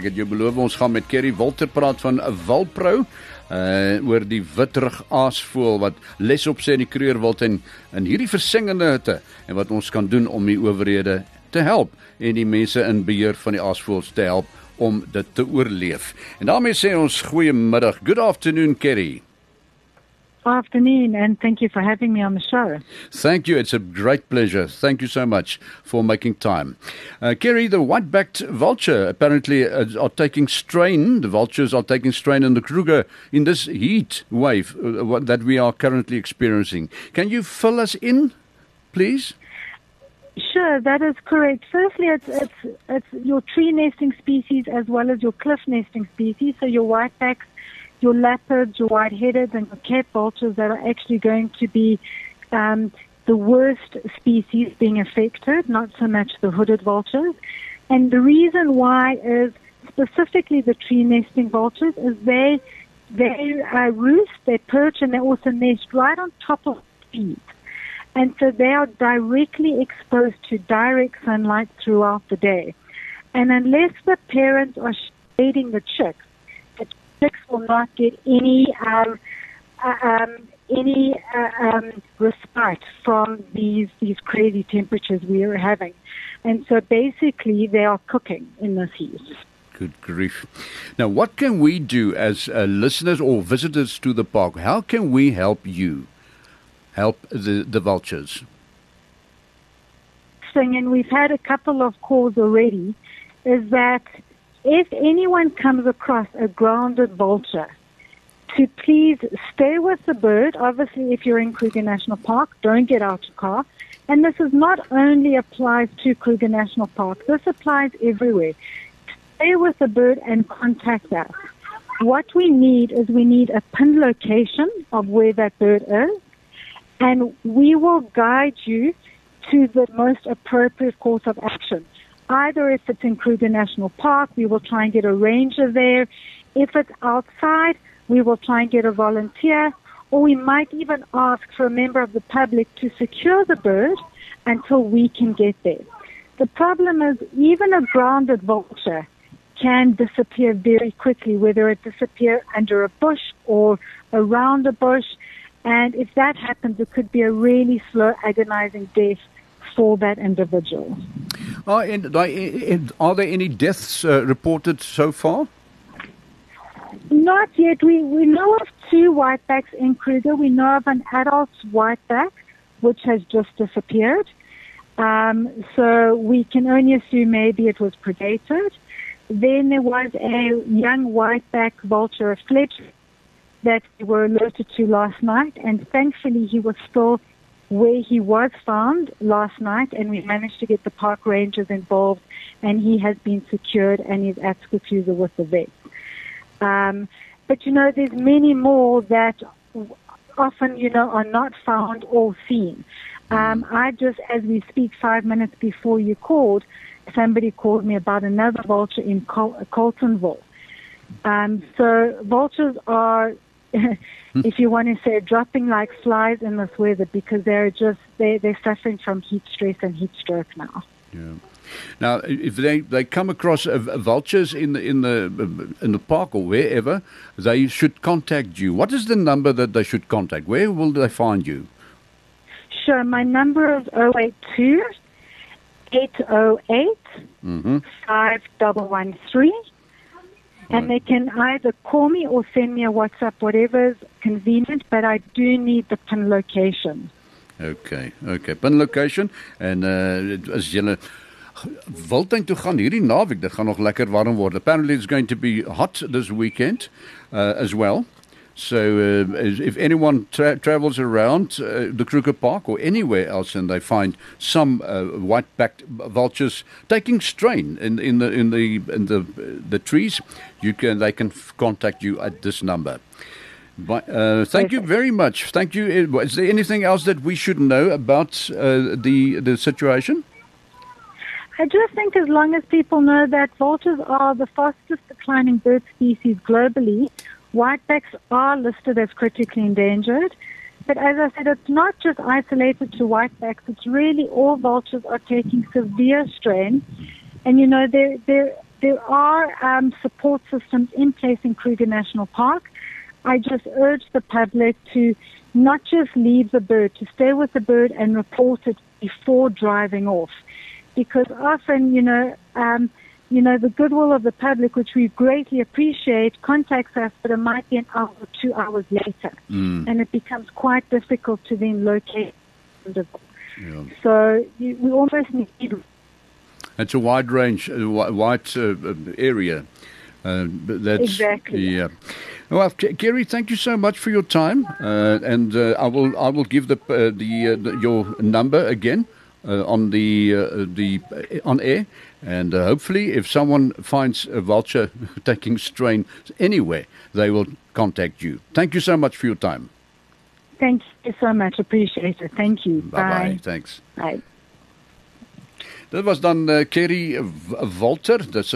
Ek het jou beloof ons gaan met Kerry Walter praat van 'n Walpro uh oor die witrug aasvoël wat les op sê in die Kreurwild en in hierdie versingende hitte en wat ons kan doen om die owerhede te help en die mense in beheer van die aasvoëls te help om dit te oorleef. En daarmee sê ons goeiemiddag. Good afternoon Kerry. Afternoon, and thank you for having me on the show. Thank you. It's a great pleasure. Thank you so much for making time. Uh, Kerri, the white backed vulture apparently uh, are taking strain. The vultures are taking strain in the Kruger in this heat wave uh, that we are currently experiencing. Can you fill us in, please? Sure, that is correct. Firstly, it's, it's, it's your tree nesting species as well as your cliff nesting species. So your whitebacks your leopards, your white-headed, and your Cape vultures that are actually going to be um, the worst species being affected, not so much the hooded vultures. And the reason why is specifically the tree nesting vultures is they they uh, roost, they perch, and they also nest right on top of trees. And so they are directly exposed to direct sunlight throughout the day. And unless the parents are shading the chicks, chicks will not get any um, uh, um, any uh, um, respite from these these crazy temperatures we are having, and so basically they are cooking in this heat. Good grief! Now, what can we do as uh, listeners or visitors to the park? How can we help you? Help the the vultures. Thing, and we've had a couple of calls already. Is that if anyone comes across a grounded vulture, to please stay with the bird. Obviously, if you're in Kruger National Park, don't get out your car. And this is not only applies to Kruger National Park, this applies everywhere. Stay with the bird and contact us. What we need is we need a pin location of where that bird is, and we will guide you to the most appropriate course of action. Either if it's in Kruger National Park, we will try and get a ranger there. If it's outside, we will try and get a volunteer, or we might even ask for a member of the public to secure the bird until we can get there. The problem is even a grounded vulture can disappear very quickly, whether it disappear under a bush or around a bush. And if that happens, it could be a really slow, agonizing death for that individual. Are, are there any deaths uh, reported so far? Not yet. We, we know of two whitebacks in Kruger. We know of an adult whiteback, which has just disappeared. Um, so we can only assume maybe it was predated. Then there was a young whiteback vulture, a fledgling, that we were alerted to last night, and thankfully he was still where he was found last night, and we managed to get the park rangers involved, and he has been secured and is at Skukuza with the vet. Um, but you know, there's many more that often, you know, are not found or seen. Um, I just, as we speak, five minutes before you called, somebody called me about another vulture in Col- Coltonville. Um, so vultures are if you want to say dropping like flies in this weather because they're just they they're suffering from heat stress and heat stroke now. Yeah. Now, if they, they come across uh, vultures in the in the uh, in the park or wherever, they should contact you. What is the number that they should contact? Where will they find you? Sure, my number is 082 808 mm-hmm. 5113. And they can either call me or send me a WhatsApp, whatever's convenient, but I do need the pin location. Okay, okay. Pin location en uh as jy Wildtuin toe gaan hierdie naweek, dit gaan nog lekker warm word. Apparently it's going to be hot this weekend uh, as well. So uh, if anyone tra- travels around uh, the Kruger Park or anywhere else and they find some uh, white-backed vultures taking strain in, in the in the in the the trees, you can they can f- contact you at this number. But, uh, thank you very much. Thank you. Is there anything else that we should know about uh, the the situation? I just think as long as people know that vultures are the fastest declining bird species globally, Whitebacks are listed as critically endangered. But as I said, it's not just isolated to whitebacks. It's really all vultures are taking severe strain. And you know, there, there, There are um, support systems in place in Kruger National Park. I just urge the public to not just leave the bird, to stay with the bird and report it before driving off. Because often, you know, um, you know, the goodwill of the public, which we greatly appreciate, contacts us, but it might be an hour or two hours later. Mm. And it becomes quite difficult to then locate. Yeah. So you, we almost need It's a wide range, wi- wide uh, uh, area. Uh, that's, Exactly. Yeah. Well, Gary, thank you so much for your time, uh, and uh, I will I will give the uh, the, uh, the your number again uh, on the uh, the uh, on air, and uh, hopefully, if someone finds a vulture taking strain anywhere, they will contact you. Thank you so much for your time. Thank you so much. Appreciate it. Thank you. Bye bye. Thanks. Bye. Dit was dan uh, Kerri Wolter, dis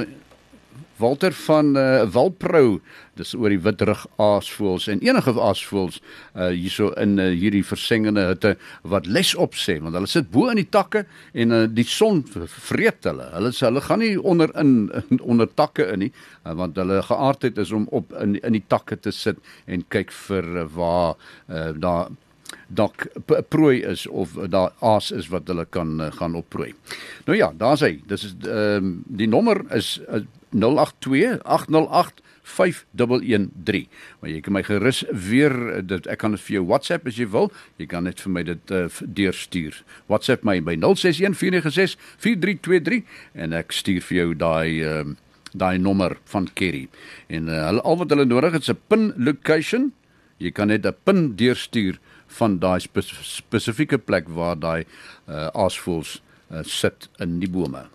Walter van uh, Walpro. Dis oor die witrug aasvoëls en enige aasvoëls uh, hierso in uh, hierdie versengende hitte wat les op sê want hulle sit bo in die takke en uh, die son vreet hulle. Hulle sê hulle gaan nie onder in onder takke in nie uh, want hulle geaardheid is om op in in die takke te sit en kyk vir uh, waar uh, daar dalk prooi is of daar aas is wat hulle kan uh, gaan opprooi. Nou ja, daar's hy. Dis is ehm um, die nommer is uh, 082 808 5113. Maar jy kan my gerus weer uh, dit ek kan dit vir jou WhatsApp as jy wil. Jy kan net vir my dit uh, deurstuur. WhatsApp my by 061 496 4323 en ek stuur vir jou daai ehm um, daai nommer van Kerry. En uh, al wat hulle nodig het is 'n pin location. Jy kan net 'n pin deurstuur van daai spe spesifieke plek waar daai uh, aasvoëls uh, sit in die bome.